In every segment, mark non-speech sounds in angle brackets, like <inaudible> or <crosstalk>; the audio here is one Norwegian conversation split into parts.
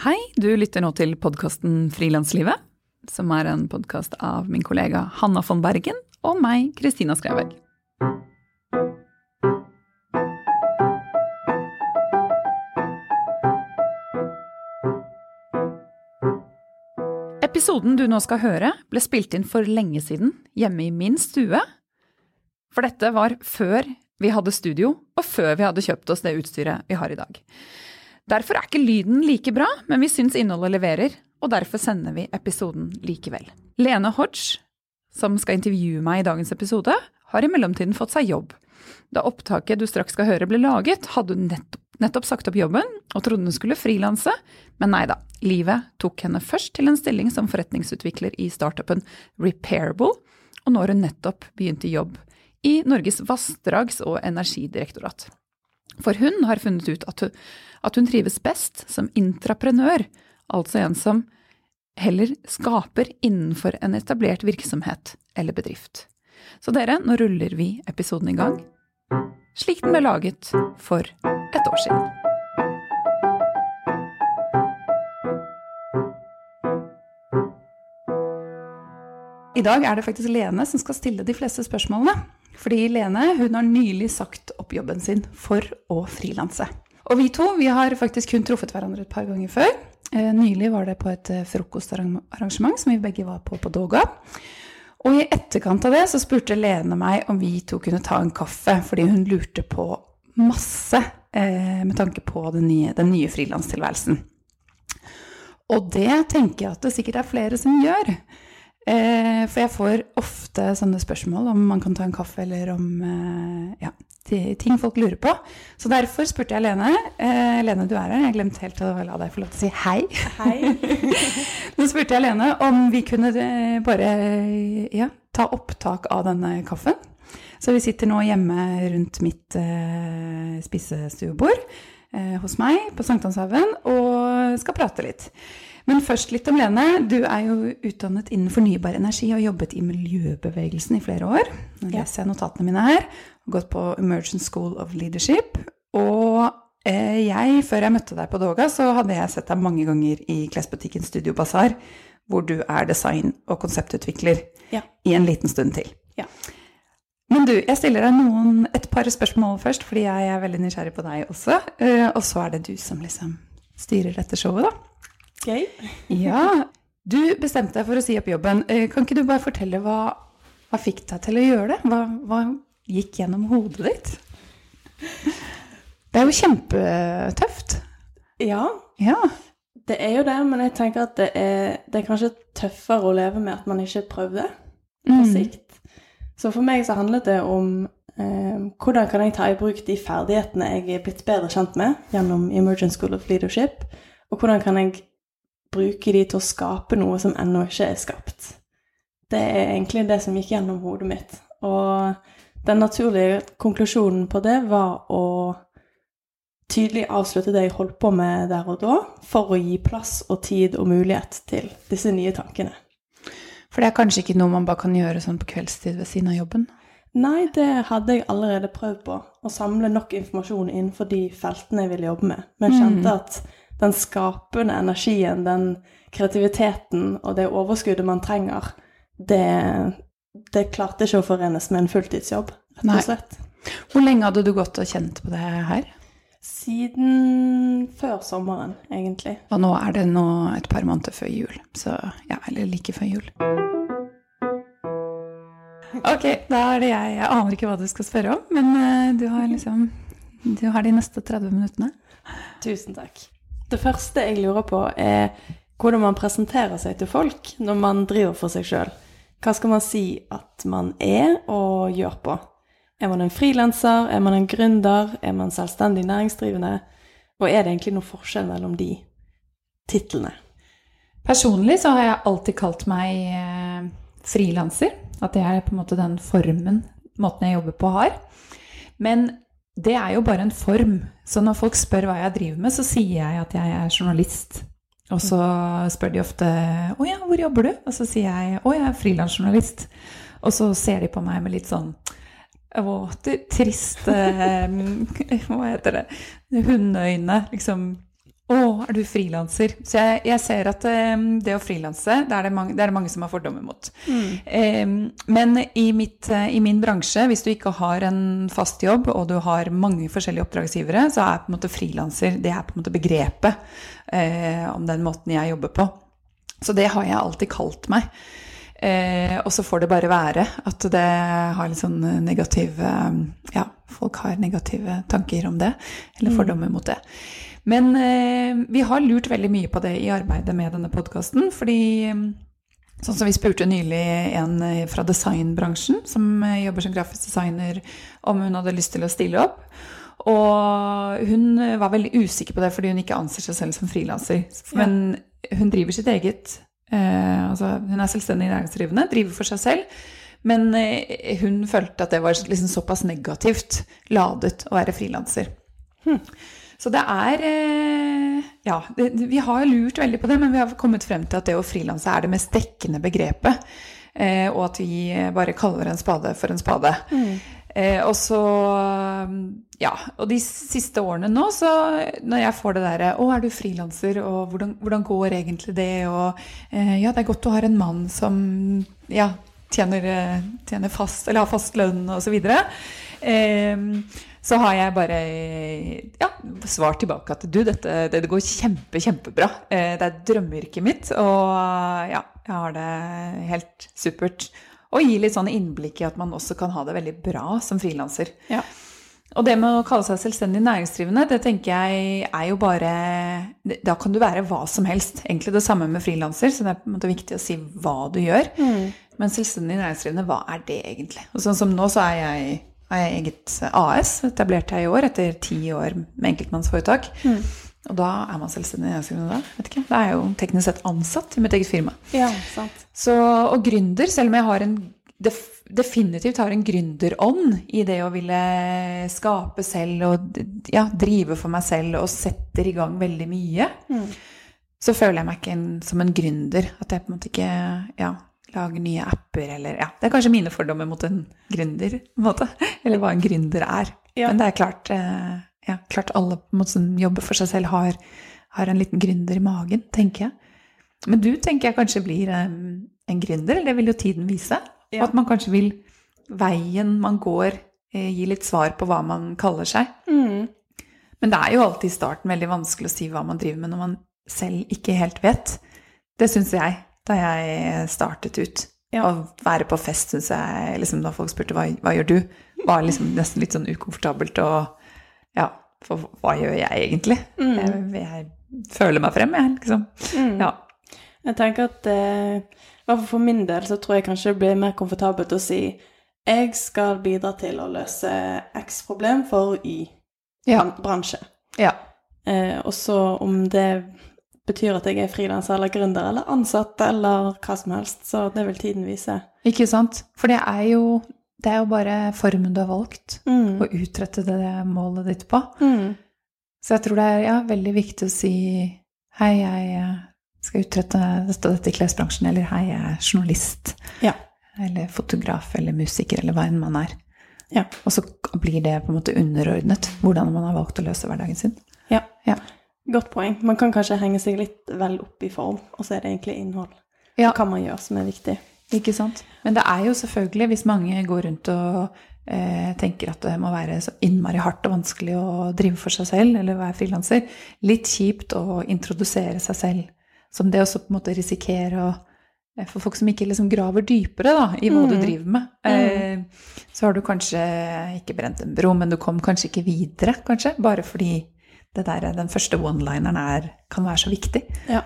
Hei, du lytter nå til podkasten Frilanslivet, som er en podkast av min kollega Hanna von Bergen og meg, Kristina Skreiberg. Episoden du nå skal høre, ble spilt inn for lenge siden, hjemme i min stue. For dette var før vi hadde studio, og før vi hadde kjøpt oss det utstyret vi har i dag. Derfor er ikke lyden like bra, men vi syns innholdet leverer, og derfor sender vi episoden likevel. Lene Hodge, som skal intervjue meg i dagens episode, har i mellomtiden fått seg jobb. Da opptaket du straks skal høre ble laget, hadde hun nettopp, nettopp sagt opp jobben og trodde hun skulle frilanse, men nei da. Livet tok henne først til en stilling som forretningsutvikler i startupen Repairable, og nå har hun nettopp begynt i jobb i Norges vassdrags- og energidirektorat. For hun har funnet ut at hun, at hun trives best som intraprenør, altså en som heller skaper innenfor en etablert virksomhet eller bedrift. Så dere, nå ruller vi episoden i gang, slik den ble laget for et år siden. I dag er det faktisk Lene som skal stille de fleste spørsmålene. Fordi Lene hun har nylig sagt opp jobben sin for å frilanse. Og vi to vi har faktisk kun truffet hverandre et par ganger før. Eh, nylig var det på et eh, frokostarrangement som vi begge var på på Doga. Og i etterkant av det så spurte Lene meg om vi to kunne ta en kaffe, fordi hun lurte på masse eh, med tanke på den nye, den nye frilanstilværelsen. Og det tenker jeg at det sikkert er flere som gjør. Eh, for jeg får ofte sånne spørsmål om man kan ta en kaffe, eller om eh, ja, ting folk lurer på. Så derfor spurte jeg Lene. Eh, Lene, du er her. Jeg glemte helt å la deg få lov til å si hei. Hei. <laughs> Nå spurte jeg Lene om vi kunne eh, bare ja, ta opptak av denne kaffen. Så vi sitter nå hjemme rundt mitt eh, spisestuebord eh, hos meg på Sankthanshaugen og skal prate litt. Men først litt om Lene. Du er jo utdannet innen fornybar energi og jobbet i miljøbevegelsen i flere år. Nå leser jeg notatene mine her. Gått på Emergent School of Leadership. Og eh, jeg, før jeg møtte deg på Doga, så hadde jeg sett deg mange ganger i klesbutikken Studio Bazaar, hvor du er design- og konseptutvikler Ja. i en liten stund til. Ja. Men du, jeg stiller deg noen, et par spørsmål først, fordi jeg er veldig nysgjerrig på deg også. Eh, og så er det du som liksom styrer dette showet, da. Gøy. Ja, du bestemte deg for å si opp jobben. Eh, Kan ikke du bare fortelle hva, hva fikk deg til å gjøre det? Hva, hva gikk gjennom hodet ditt? Det er jo kjempetøft. Ja, Ja. det er jo det, men jeg tenker at det er, det er kanskje tøffere å leve med at man ikke prøvde på Mm. sikt. Så for meg så handlet det om eh, hvordan kan jeg ta i bruk de ferdighetene jeg er blitt bedre kjent med gjennom Emergent School of Leadership, og hvordan kan jeg bruke de til å skape noe som ennå ikke er skapt. Det er egentlig det som gikk gjennom hodet mitt. Og den naturlige konklusjonen på det var å tydelig avslutte det jeg holdt på med der og da, for å gi plass og tid og mulighet til disse nye tankene. For det er kanskje ikke noe man bare kan gjøre sånn på kveldstid ved siden av jobben? Nei, det hadde jeg allerede prøvd på. Å samle nok informasjon innenfor de feltene jeg ville jobbe med. Men jeg kjente at den skapende energien, den kreativiteten og det overskuddet man trenger, det, det klarte ikke å forenes med en fulltidsjobb, rett og slett. Hvor lenge hadde du gått og kjent på det her? Siden før sommeren, egentlig. Og nå er det nå et par måneder før jul. Så ja, eller like før jul. Ok, da er det jeg. Jeg aner ikke hva du skal spørre om, men eh, du har liksom Du har de neste 30 minuttene. Tusen takk. Det første jeg lurer på, er hvordan man presenterer seg til folk når man driver for seg sjøl. Hva skal man si at man er og gjør på? Er man en frilanser? Er man en gründer? Er man selvstendig næringsdrivende? Og er det egentlig noen forskjell mellom de titlene? Personlig så har jeg alltid kalt meg eh, frilanser. At det er på en måte den formen, måten jeg jobber på, har. Men det er jo bare en form. Så når folk spør hva jeg driver med, så sier jeg at jeg er journalist. Og så spør de ofte 'Å ja, hvor jobber du?' Og så sier jeg 'Å, jeg er frilansjournalist'. Og så ser de på meg med litt sånn Å, du trist <laughs> Hva heter det? Hundeøyne. Liksom Å, er du frilanser? Så jeg, jeg ser at um, det å frilanse, det, er det, mange, det er mange som har fordommer mot. Eh, men i, mitt, uh, i min bransje, hvis du ikke har en fast jobb, og du har mange forskjellige oppdragsgivere, så er på en måte frilanser det er på en måte begrepet uh, om den måten jeg jobber på. Så det har jeg alltid kalt meg. Uh, og så får det bare være at det har litt sånn negative Ja, folk har negative tanker om det, eller fordommer mot det. Men eh, vi har lurt veldig mye på det i arbeidet med denne podkasten, fordi eh, Sånn som vi spurte nylig en eh, fra designbransjen, som eh, jobber som grafisk designer, om hun hadde lyst til å stille opp. Og hun var veldig usikker på det fordi hun ikke anser seg selv som frilanser. Men hun driver sitt eget eh, Altså hun er selvstendig næringsdrivende, driver for seg selv. Men eh, hun følte at det var liksom såpass negativt ladet å være frilanser. Så det er eh, Ja, det, vi har lurt veldig på det, men vi har kommet frem til at det å frilanse er det mest dekkende begrepet. Eh, og at vi bare kaller en spade for en spade. Eh, og så Ja, og de siste årene nå, så når jeg får det derre Å, er du frilanser, og hvordan, hvordan går egentlig det, og eh, Ja, det er godt du har en mann som ja, tjener, eh, tjener fast, eller har fast lønn, og så videre. Eh, så har jeg bare ja, svart tilbake at du, dette det går kjempe, kjempebra. Eh, det er drømmeyrket mitt, og ja, jeg har det helt supert. Og gi litt sånn innblikk i at man også kan ha det veldig bra som frilanser. Ja. Og det med å kalle seg selvstendig næringsdrivende, det tenker jeg er jo bare Da kan du være hva som helst. Egentlig det samme med frilanser, så det er på en måte viktig å si hva du gjør. Men selvstendig næringsdrivende, hva er det egentlig? Og sånn som nå, så er jeg, har jeg eget AS, etablerte jeg i år etter ti år med enkeltmannsforetak. Og da er man selvstendig næringsdrivende da? Vet ikke. Da er jeg jo teknisk sett ansatt i mitt eget firma. Ja, sant. Så, og gründer, selv om jeg har en, def, definitivt har en gründerånd i det å ville skape selv og ja, drive for meg selv og setter i gang veldig mye, så føler jeg meg ikke en, som en gründer. At jeg på en måte ikke ja, lager nye apper eller ja, Det er kanskje mine fordommer mot en gründer, på en måte. <laughs> Eller hva en gründer er. Ja. Men det er klart, eh, ja, klart alle som jobber for seg selv, har, har en liten gründer i magen, tenker jeg. Men du tenker jeg kanskje blir eh, en gründer, eller det vil jo tiden vise. Ja. Og at man kanskje vil veien man går, eh, gi litt svar på hva man kaller seg. Mm. Men det er jo alltid i starten veldig vanskelig å si hva man driver med når man selv ikke helt vet. Det syns jeg da jeg startet ut. Ja. Å være på fest syns jeg liksom, Da folk spurte hva, hva gjør du, var liksom nesten litt sånn ukomfortabelt. Og ja, for hva gjør jeg egentlig? Jeg, jeg føler meg frem, jeg, liksom. Ja. Jeg tenker at eh, hvert fall for min del så tror jeg kanskje det blir mer komfortabelt å si jeg skal bidra til å løse X problem for Y ja. bransje. ja. Eh, og så om det betyr at jeg er frilanser eller gründer eller ansatt eller hva som helst, så det vil tiden vise. Ikke sant? For det er jo, det er jo bare formen du har valgt Mm. å utrette det målet ditt på. Mm. Så jeg tror det er ja, veldig viktig å si hei, jeg eh, skal utrette dette, dette i klesbransjen, eller hei, jeg er journalist, Ja. eller fotograf, eller musiker, eller hva enn man er. Ja. Og så blir det på en måte underordnet hvordan man har valgt å løse hverdagen sin. ja. Ja. Godt poeng. Man kan kanskje henge seg litt vel opp i form, og så er det egentlig innhold. Ja. Hva man gjør som er viktig. Ikke sant? Men det er jo selvfølgelig, hvis mange går rundt og eh, tenker at det må være så innmari hardt og vanskelig å drive for seg selv eller være frilanser, litt kjipt å introdusere seg selv som det å på en måte risikere å eh, For folk som ikke liksom graver dypere da, i hva du Mm. driver med, eh, så har du kanskje ikke brent en bro, men du kom kanskje ikke videre, kanskje, bare fordi det der, den første one-lineren er, kan være så viktig. Ja.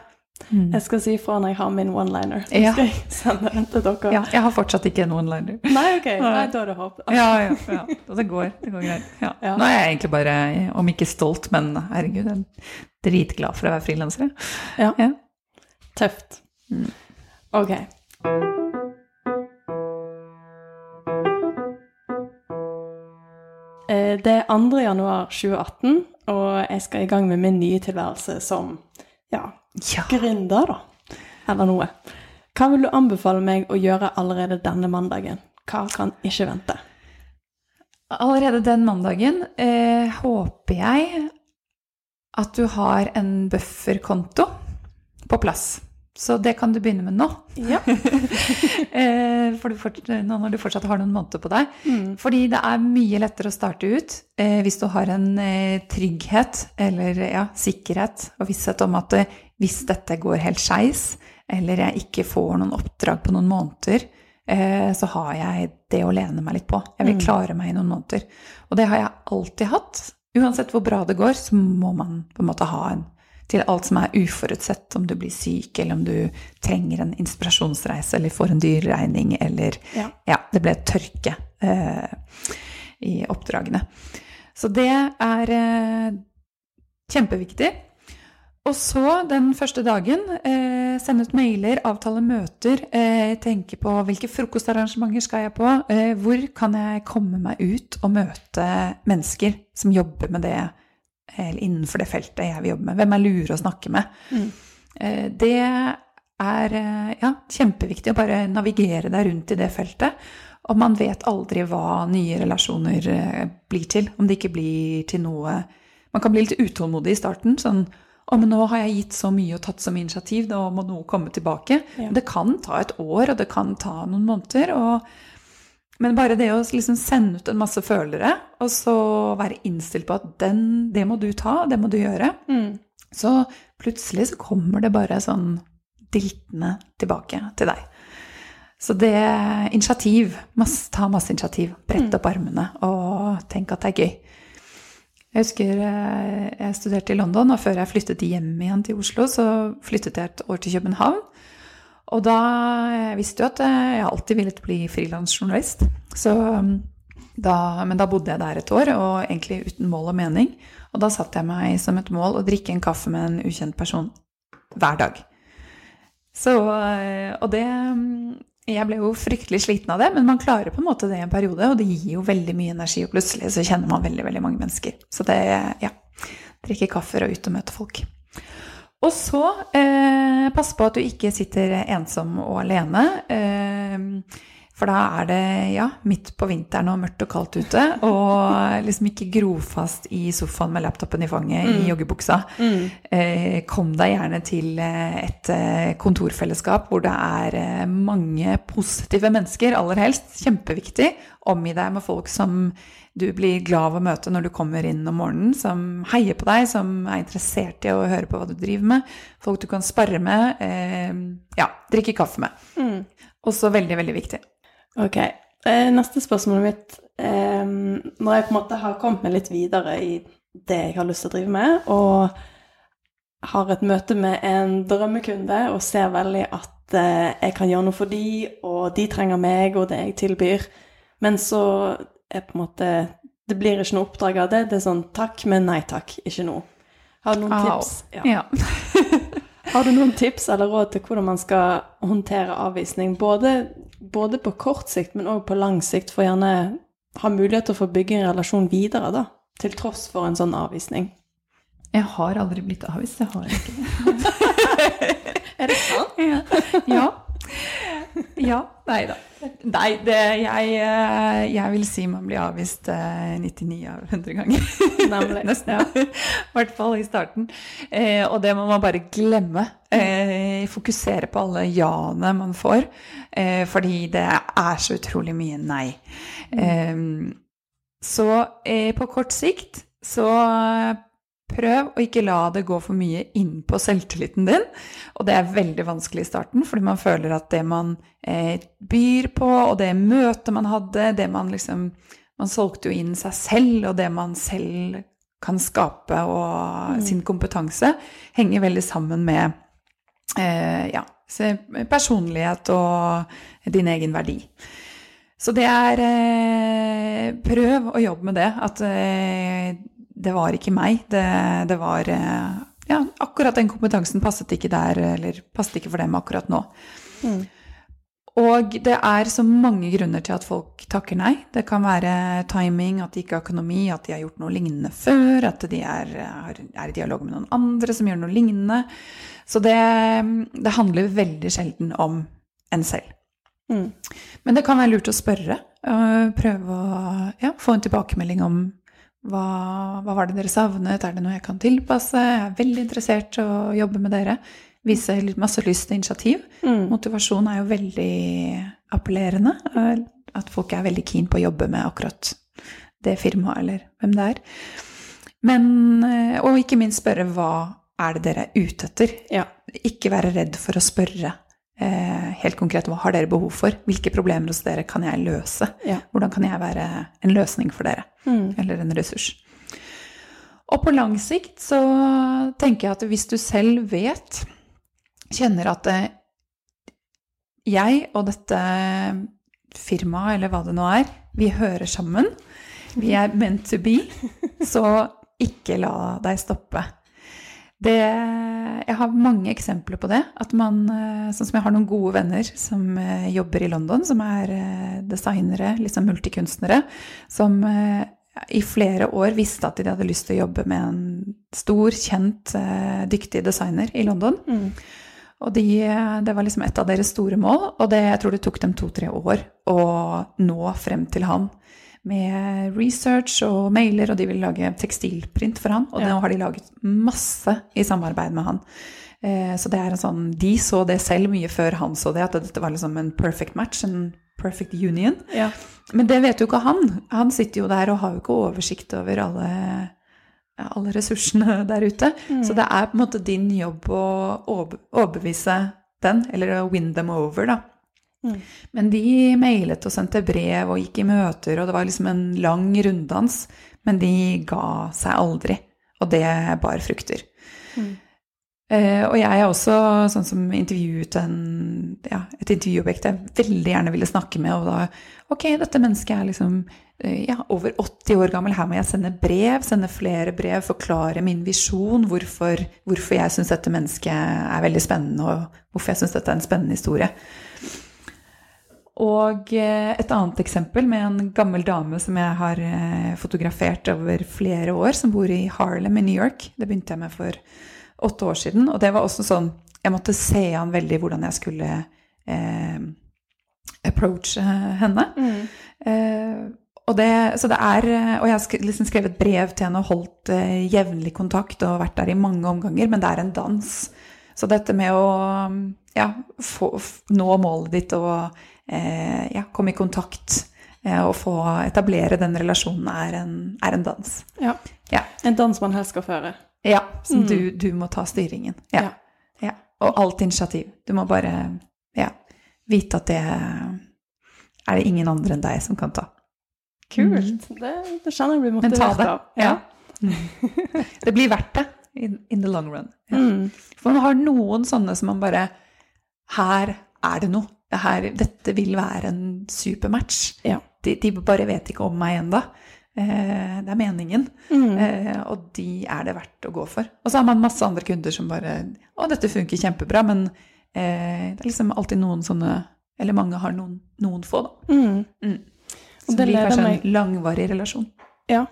Mm. Jeg skal si fra når jeg har min one-liner. Så Ja. skal jeg sende den til dere. Ja, jeg har fortsatt ikke en one-liner. Nei, ok. Nei, da er det håp. Ja, ja, ja. Og det går. Det går greit. Ja. Ja. Nå er jeg egentlig bare, om ikke stolt, men herregud, jeg er dritglad for å være frilanser. Ja. Ja. Tøft. Mm. Ok. Eh, Det er 2. januar 2018, og jeg skal i gang med min nye tilværelse som ja, Ja. gründer, da. Eller noe. Hva vil du anbefale meg å gjøre allerede denne mandagen? Hva kan ikke vente? Allerede den mandagen eh, håper jeg at du har en bufferkonto på plass. Så det kan du begynne med nå. Ja. <laughs> Eh, for du fort, nå når du fortsatt har noen måneder på deg. Mm. Fordi det er mye lettere å starte ut eh, hvis du har en eh, trygghet eller ja, sikkerhet og visshet om at eh, hvis dette går helt skeis, eller jeg ikke får noen oppdrag på noen måneder, eh, så har jeg det å lene meg litt på. Jeg vil Mm. klare meg i noen måneder. Og det har jeg alltid hatt. Uansett hvor bra det går, så må man på en måte ha en til alt som er uforutsett, om du blir syk, eller om du trenger en inspirasjonsreise, eller får en dyr regning, eller Ja. ja, det ble tørke eh, i oppdragene. Så det er eh, kjempeviktig. Og så den første dagen eh, sende ut mailer, avtale møter, eh, tenke på hvilke frokostarrangementer skal jeg på, eh, hvor kan jeg komme meg ut og møte mennesker som jobber med det, innenfor det feltet jeg vil jobbe med. Hvem er lure å snakke med? Mm. Eh, det er eh, ja, kjempeviktig å bare navigere deg rundt i det feltet. Og man vet aldri hva nye relasjoner eh, blir til. Om det ikke blir til noe Man kan bli litt utålmodig i starten. Sånn å, men nå har jeg gitt så mye og tatt så mye initiativ, da må noe komme tilbake. Ja. Det kan ta et år, og det kan ta noen måneder. Og, men bare det å liksom sende ut en masse følere, og så være innstilt på at den, det må du ta, det må du gjøre. Mm. Så plutselig så kommer det bare sånn diltende tilbake til deg. Så det initiativ, masse, ta masse initiativ, brett opp armene og tenk at det er gøy. Jeg husker eh, jeg studerte i London, og før jeg flyttet hjem igjen til Oslo, så flyttet jeg et år til København. Og da jeg visste jo at jeg alltid ville bli frilansjournalist. Da, men da bodde jeg der et år, og egentlig uten mål og mening. Og da satte jeg meg som et mål å drikke en kaffe med en ukjent person hver dag. Så, øh, og det mm, Jeg ble jo fryktelig sliten av det, men man klarer på en måte det i en periode, og det gir jo veldig mye energi, og plutselig så kjenner man veldig, veldig mange mennesker. Så det Ja. Drikke kaffer og ut og møte folk. Og så eh, pass på at du ikke sitter ensom og alene. Eh, for da er det ja, midt på vinteren og mørkt og kaldt ute. Og liksom ikke gro fast i sofaen med laptopen i fanget i joggebuksa. Mm. Eh, kom deg gjerne til eh, et eh, kontorfellesskap hvor det er eh, mange positive mennesker, aller helst. Kjempeviktig. Omgi deg med folk som du blir glad av å møte når du kommer inn om morgenen, som heier på deg, som er interessert i å høre på hva du driver med. Folk du kan sparre med. Eh, ja, drikke kaffe med. Mm. Også veldig, veldig viktig. Ok. Eh, Neste spørsmål mitt eh, Når jeg på en måte har kommet meg litt videre i det jeg har lyst til å drive med, og har et møte med en drømmekunde og ser veldig at eh, jeg kan gjøre noe for de, og de trenger meg og det jeg tilbyr, men så er på en måte Det blir ikke noe oppdrag av det. Det er sånn takk, men nei takk, ikke nå. Har du noen Au. tips? Ja. Ja. <laughs> Har du noen tips eller råd til hvordan man skal håndtere avvisning, både, både på kort sikt, men òg på lang sikt, for gjerne ha mulighet til å få bygge en relasjon videre, da, til tross for en sånn avvisning? Jeg har aldri blitt avvist. Jeg har ikke det. <laughs> Er det sant? Ja. ja. <laughs> Ja. Nei da. Nei, det, jeg, eh, jeg vil si man blir avvist eh, 99 av 100 ganger. Nemlig. <laughs> Nesten, ja. <laughs> I hvert fall i starten. Eh, og det må man bare glemme. Eh, fokusere på alle ja-ene man får. Eh, fordi det er så utrolig mye nei. Eh, så eh, på kort sikt så prøv å ikke la det gå for mye inn på selvtilliten din. Og det er veldig vanskelig i starten, fordi man føler at det man eh, byr på, og det møtet man hadde, det man liksom Man solgte jo inn seg selv, og det man selv kan skape, og sin kompetanse, henger veldig sammen med eh, ja, personlighet og din egen verdi. Så det er eh, Prøv å jobbe med det. At eh, det var ikke meg. Det, det var eh, Ja, akkurat den kompetansen passet ikke der, eller passet ikke for dem akkurat nå. Mm. Og det er så mange grunner til at folk takker nei. Det kan være timing, at de ikke har økonomi, at de har gjort noe lignende før, at de er, er, i dialog med noen andre som gjør noe lignende. Så det, det handler veldig sjelden om en selv. Mm. Men det kan være lurt å spørre. Prøve å ja, få en tilbakemelding om hva, hva var det dere savnet? Er det noe jeg kan tilpasse? Jeg er veldig interessert i å jobbe med dere. Vise masse lyst og initiativ. Mm. Motivasjon er jo veldig appellerende. eh, At folk er veldig keen på å jobbe med akkurat det firmaet, eller hvem det er. Men, eh, og ikke minst spørre hva er det dere er ute etter? Ja. Ikke være redd for å spørre helt konkret hva har dere behov for? Hvilke problemer hos dere kan jeg løse? Ja. Hvordan kan jeg være en løsning for dere? Mm. Eller en ressurs? Og på lang sikt så tenker jeg at hvis du selv vet, kjenner at eh, jeg og dette firmaet, eller hva det nå er, vi hører sammen, vi er meant to be, <laughs> så ikke la deg stoppe. Det, jeg har mange eksempler på det. At man, eh, sånn som jeg har noen gode venner som eh, jobber i London, som er eh, designere, liksom multikunstnere, som i flere år visste at de hadde lyst til å jobbe med en stor, kjent, dyktig designer i London. Mm. Og de, det var liksom et av deres store mål, og det, jeg tror det tok dem to-tre år å nå frem til han. Med research og mailer, og de vil lage tekstilprint for han. Og Ja. nå har de laget masse i samarbeid med han. Eh, så det er en sånn, De så det selv mye før han så det, at dette var liksom en perfect match, en perfect union. Ja. Men det vet jo ikke han. Han sitter jo der og har jo ikke oversikt over alle, alle ressursene <laughs> der ute. Så det er på en måte din jobb å overbevise den, eller å win them over, da. Mm. Men de mailet og sendte brev og gikk i møter, og det var liksom en lang runddans. Men de ga seg aldri, og det bar frukter. Mm. Eh, og jeg er også sånn som intervjuet en, ja, et intervjuobjekt jeg veldig gjerne ville snakke med, og da Ok, dette mennesket er liksom eh, ja, over 80 år gammel, her må jeg sende brev, sende flere brev, forklare min visjon, hvorfor, hvorfor jeg syns dette mennesket er veldig spennende, og hvorfor jeg syns dette er en spennende historie. Og eh, et annet eksempel med en gammel dame som jeg har eh, fotografert over flere år, som bor i Harlem i New York. Det begynte jeg med for åtte år siden. Og det var også sånn Jeg måtte se an veldig hvordan jeg skulle eh, approache henne. Mm. Eh, og det, så det er, eh, og jeg har liksom skrevet brev til henne og holdt eh, jevnlig kontakt og vært der i mange omganger, men det er en dans. Så dette med å ja, få, nå målet ditt og ja, komme i kontakt eh, og få etablere den relasjonen er en, er en dans. ja. Ja, En dans man helst skal føre. ja som Mm. du, du må ta styringen. Ja. Ja. Og alt initiativ. Du må bare ja, vite at det er det ingen andre enn deg som kan ta. Kult. Det, det kjenner jeg blir motivert det. av. Ja. Mm. Det blir verdt det in, in the long run. Ja. Mm. For man har noen sånne som man bare Her er det noe. Det her, dette vil være en supermatch. Ja. De, de bare vet ikke om meg ennå. Eh, det er meningen. Mm. Eh, og de er det verdt å gå for. Og så har man masse andre kunder som bare Å, dette funker kjempebra, men eh, det er liksom alltid noen sånne Eller mange har noen, noen få, da. Mm. Mm. Så det blir kanskje meg- en langvarig relasjon. Ja.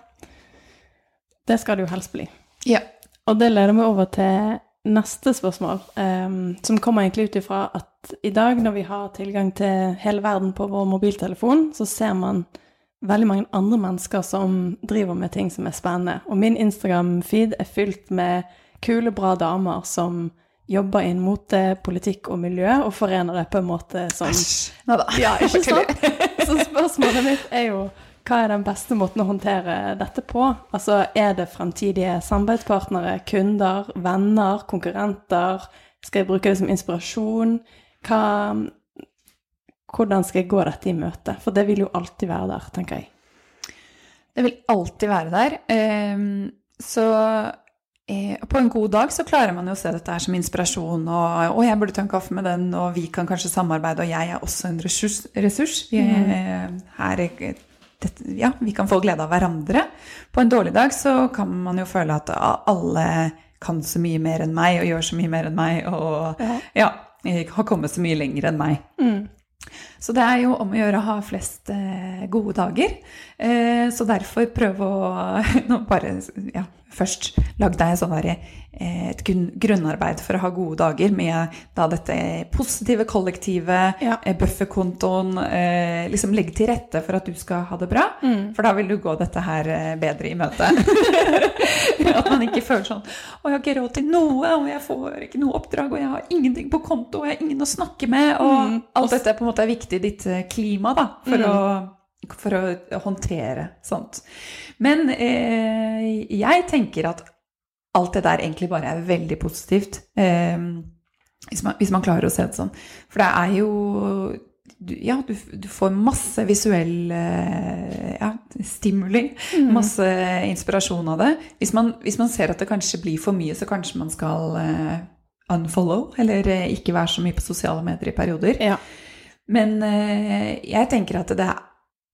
Det skal det jo helst bli. Ja. Og det leder meg over til neste spørsmål, um, som kommer egentlig ut ifra at i dag, når vi har tilgang til hele verden på vår mobiltelefon, så ser man veldig mange andre mennesker som driver med ting som er spennende. Og min Instagram-feed er fylt med kule, bra damer som jobber inn mot politikk og miljø, og forener det på en måte som da. ja, ikke <laughs> sant? Så spørsmålet mitt er jo hva er den beste måten å håndtere dette på? Altså, er det fremtidige samarbeidspartnere, kunder, venner, konkurrenter? Skal jeg bruke det som inspirasjon? Hva, hvordan skal jeg gå dette i møte? For det vil jo alltid være der, tenker jeg. Det vil alltid være der. Ehm, Så eh, på en god dag så klarer man jo å se dette her som inspirasjon, og, og jeg burde ta en kaffe med den, og vi kan kanskje samarbeide, og jeg er også en ressurs. ressurs. Vi, er- her, er- dette, ja, vi kan få glede av hverandre. På en dårlig dag så kan man jo føle at alle kan så mye mer enn meg, og gjør så mye mer enn meg, og Ja. ja, har kommet så mye lenger enn meg. Mm. Så det er jo om å gjøre å ha flest eh, gode dager. Eh, så derfor prøve å <laughs> nå bare ja, først lagd deg sånn der, eh, et grunnarbeid for å ha gode dager med da dette positive kollektivet, Ja. eh, bufferkontoen, eh, liksom legge til rette for at du skal ha det bra. Mm. For da vil du gå dette her bedre i møte. <laughs> at man ikke føler sånn Å, jeg har ikke råd til noe, og jeg får ikke noe oppdrag, og jeg har ingenting på konto, og jeg har ingen å snakke med, og Mm. alt dette på en måte er viktig i ditt klima, da, for, Mm. å, for å håndtere sånt. Men eh, jeg tenker at alt det der egentlig bare er veldig positivt. Eh, hvis, man, hvis man klarer å se det sånn. For det er jo du, Ja, du, du får masse visuell eh, ja, stimuli. Mm. Masse inspirasjon av det. Hvis man, hvis man ser at det kanskje blir for mye, så kanskje man skal eh, unfollow, eller eh, ikke være så mye på sosiale medier i perioder. Ja. Men eh, jeg tenker at det er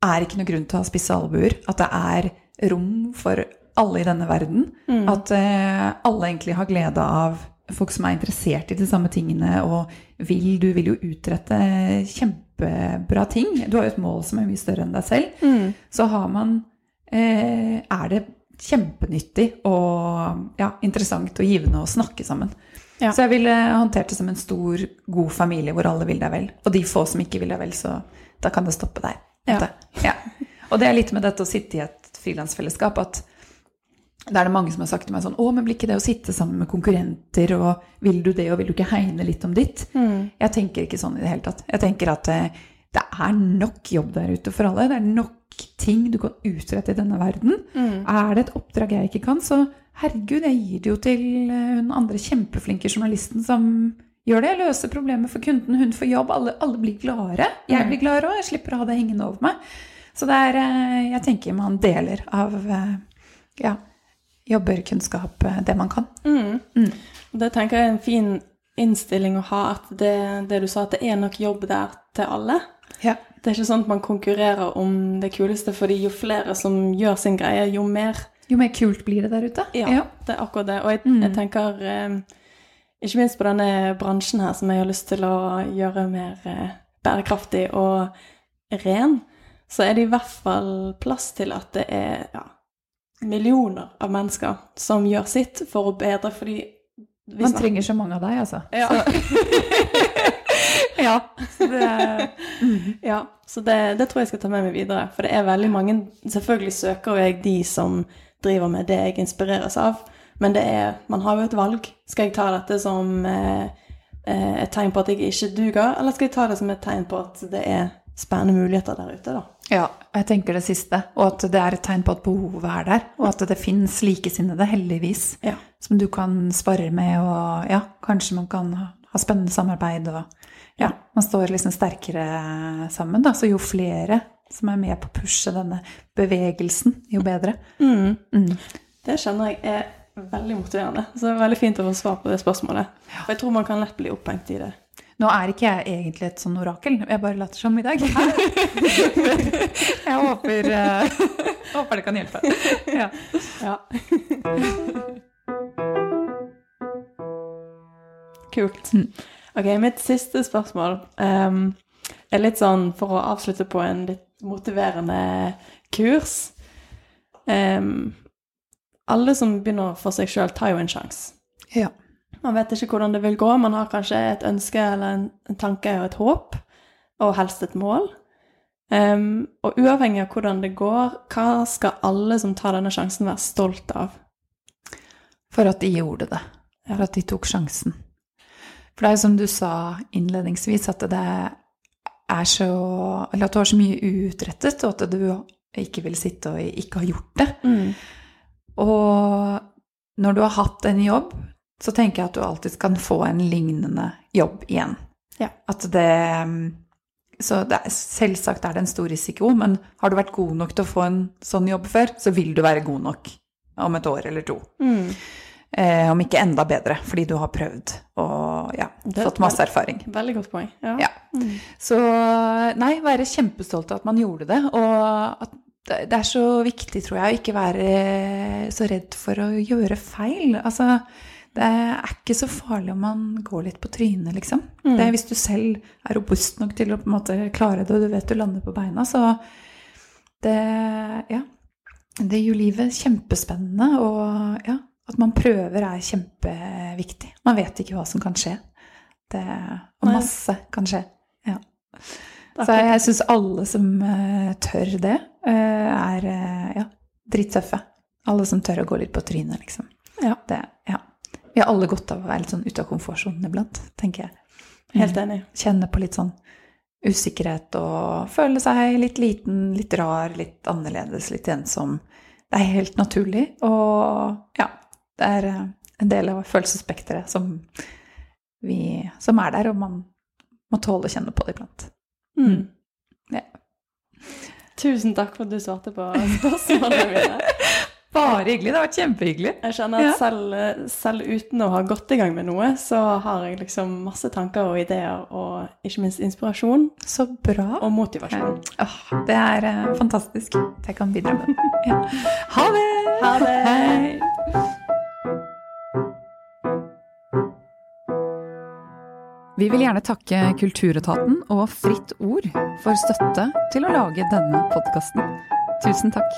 ikke noe grunn til å ha spisse albuer. At det er rom for alle i denne verden. Mm. At uh, alle egentlig har glede av folk som er interessert i de samme tingene, og vil, du vil jo utrette kjempebra ting. Du har jo et mål som er mye større enn deg selv. Mm. Så har man uh, Er det kjempenyttig og ja, interessant og givende å snakke sammen. Ja. Så jeg ville håndtert det som en stor, god familie hvor alle vil deg vel. Og de få som ikke vil deg vel, så da kan det stoppe der. Ja. Og det er litt med dette å sitte i et frilansfellesskap at da er det mange som har sagt til meg sånn Å, men blir ikke det å sitte sammen med konkurrenter, og vil du det, og vil du ikke hegne litt om ditt? Mm. Jeg tenker ikke sånn i det hele tatt. Jeg tenker at eh, det er nok jobb der ute for alle. Det er nok ting du kan utrette i denne verden. Mm. Er det et oppdrag jeg ikke kan, så herregud, jeg gir det jo til eh, hun andre kjempeflinke journalisten som gjør det. Jeg løser problemet for kunden, hun får jobb, alle, alle blir gladere. Jeg Mm. blir gladere òg, jeg slipper å ha det hengende over meg. Så det er eh, Jeg tenker man deler av eh, ja, jobber, kunnskap, eh, det man kan. Mm. Mm. Det tenker jeg er en fin innstilling å ha, at det, det du sa, at det er nok jobb der til alle. Ja. Det er ikke sånn at man konkurrerer om det kuleste, fordi jo flere som gjør sin greie, jo mer Jo mer kult blir det der ute. Ja, det er akkurat det. Og jeg, Mm. jeg tenker ikke minst på denne bransjen her, som jeg har lyst til å gjøre mer bærekraftig og ren, så er det i hvert fall plass til at det er ja, millioner av mennesker som gjør sitt for å bedre, fordi vi Man trenger så mange av deg, altså. Ja. <laughs> ja. Så det <laughs> Ja, så det, det tror jeg skal ta med meg videre. For det er veldig mange Selvfølgelig søker jeg de som driver med det jeg inspireres av, men det er Man har jo et valg. Skal jeg ta dette som eh, eh, et tegn på at jeg ikke duger, eller skal jeg ta det som et tegn på at det er spennende muligheter der ute, da? Ja, jeg tenker det siste. Og at det er et tegn på at behovet er der. Og at det fins likesinnede, heldigvis, Ja. som du kan spare med. Og ja, kanskje man kan ha, spennende samarbeid. Og ja, Ja. man står liksom sterkere sammen. Da. Så jo flere som er med på å pushe denne bevegelsen, jo bedre. Mm. Mm. Det kjenner jeg er veldig motiverende. Så det er veldig fint å få svar på det spørsmålet. For jeg tror man kan lett bli opphengt i det. Nå er ikke jeg egentlig et sånn orakel, jeg bare later som i dag. <laughs> jeg håper, uh, <laughs> håper det kan hjelpe. <laughs> Ja. Ja. Kult. Mm. Ok, mitt siste spørsmål um, er litt sånn for å avslutte på en litt motiverende kurs. Um, alle som begynner for seg sjøl, tar jo en sjanse. ja. Man vet ikke hvordan det vil gå. Man har kanskje et ønske eller en, en tanke og et håp, og helst et mål. Um, og uavhengig av hvordan det går, hva skal alle som tar denne sjansen, være stolt av? For at de gjorde det. For at de tok sjansen. For det er jo som du sa innledningsvis, at det er så Eller at du har så mye uutrettet, og at du ikke vil sitte og ikke ha gjort det. Og når du har hatt en jobb, så tenker jeg at du alltid kan få en lignende jobb igjen. Ja. At det Så det er, selvsagt er det en stor risiko, men har du vært god nok til å få en sånn jobb før, så vil du være god nok om et år eller to. Mm. Eh, om ikke enda bedre, fordi du har prøvd og ja, fått masse erfaring. Veldig godt poeng. Ja. Ja. Mm. Så nei, være kjempestolt av at man gjorde det. Og at det det er så viktig, tror jeg, å ikke være så redd for å gjøre feil. Altså, det er ikke så farlig om man går litt på trynet, liksom. Mm. Det er hvis du selv er robust nok til å på en måte klare det, og du vet du lander på beina, så det Ja. det gjør livet kjempespennende, og ja, at man prøver er kjempeviktig. Man vet ikke hva som kan skje. Det, og masse kan skje. Ja. Så jeg, jeg syns alle som eh, tør det, eh, er eh, ja, drittøffe. Alle som tør å gå litt på trynet, liksom. Ja. Det, ja. Vi har alle godt av å være litt sånn ute av komfortsonen iblant, tenker jeg. Helt Mm. enig. Kjenne på litt sånn usikkerhet og føle seg litt liten, litt rar, litt annerledes, litt ensom. Det er helt naturlig, og ja, det er eh, en del av følelsesspekteret som, vi- som er der, og man må tåle å kjenne på det iblant. Mm. Ja. Tusen takk for at du svarte på spørsmålene mine. <laughs> Bare hyggelig. Det har vært kjempehyggelig. Jeg kjenner at Ja. selv, selv uten å ha gått i gang med noe, så har jeg liksom masse tanker og ideer, og ikke minst inspirasjon Så bra. og motivasjon. Åh, det er eh, fantastisk. Jeg kan bidra med. <laughs> Ja. Ha det! Ha det! Hei! Vi vil gjerne takke Kulturetaten og Fritt Ord for støtte til å lage denne podkasten. Tusen takk.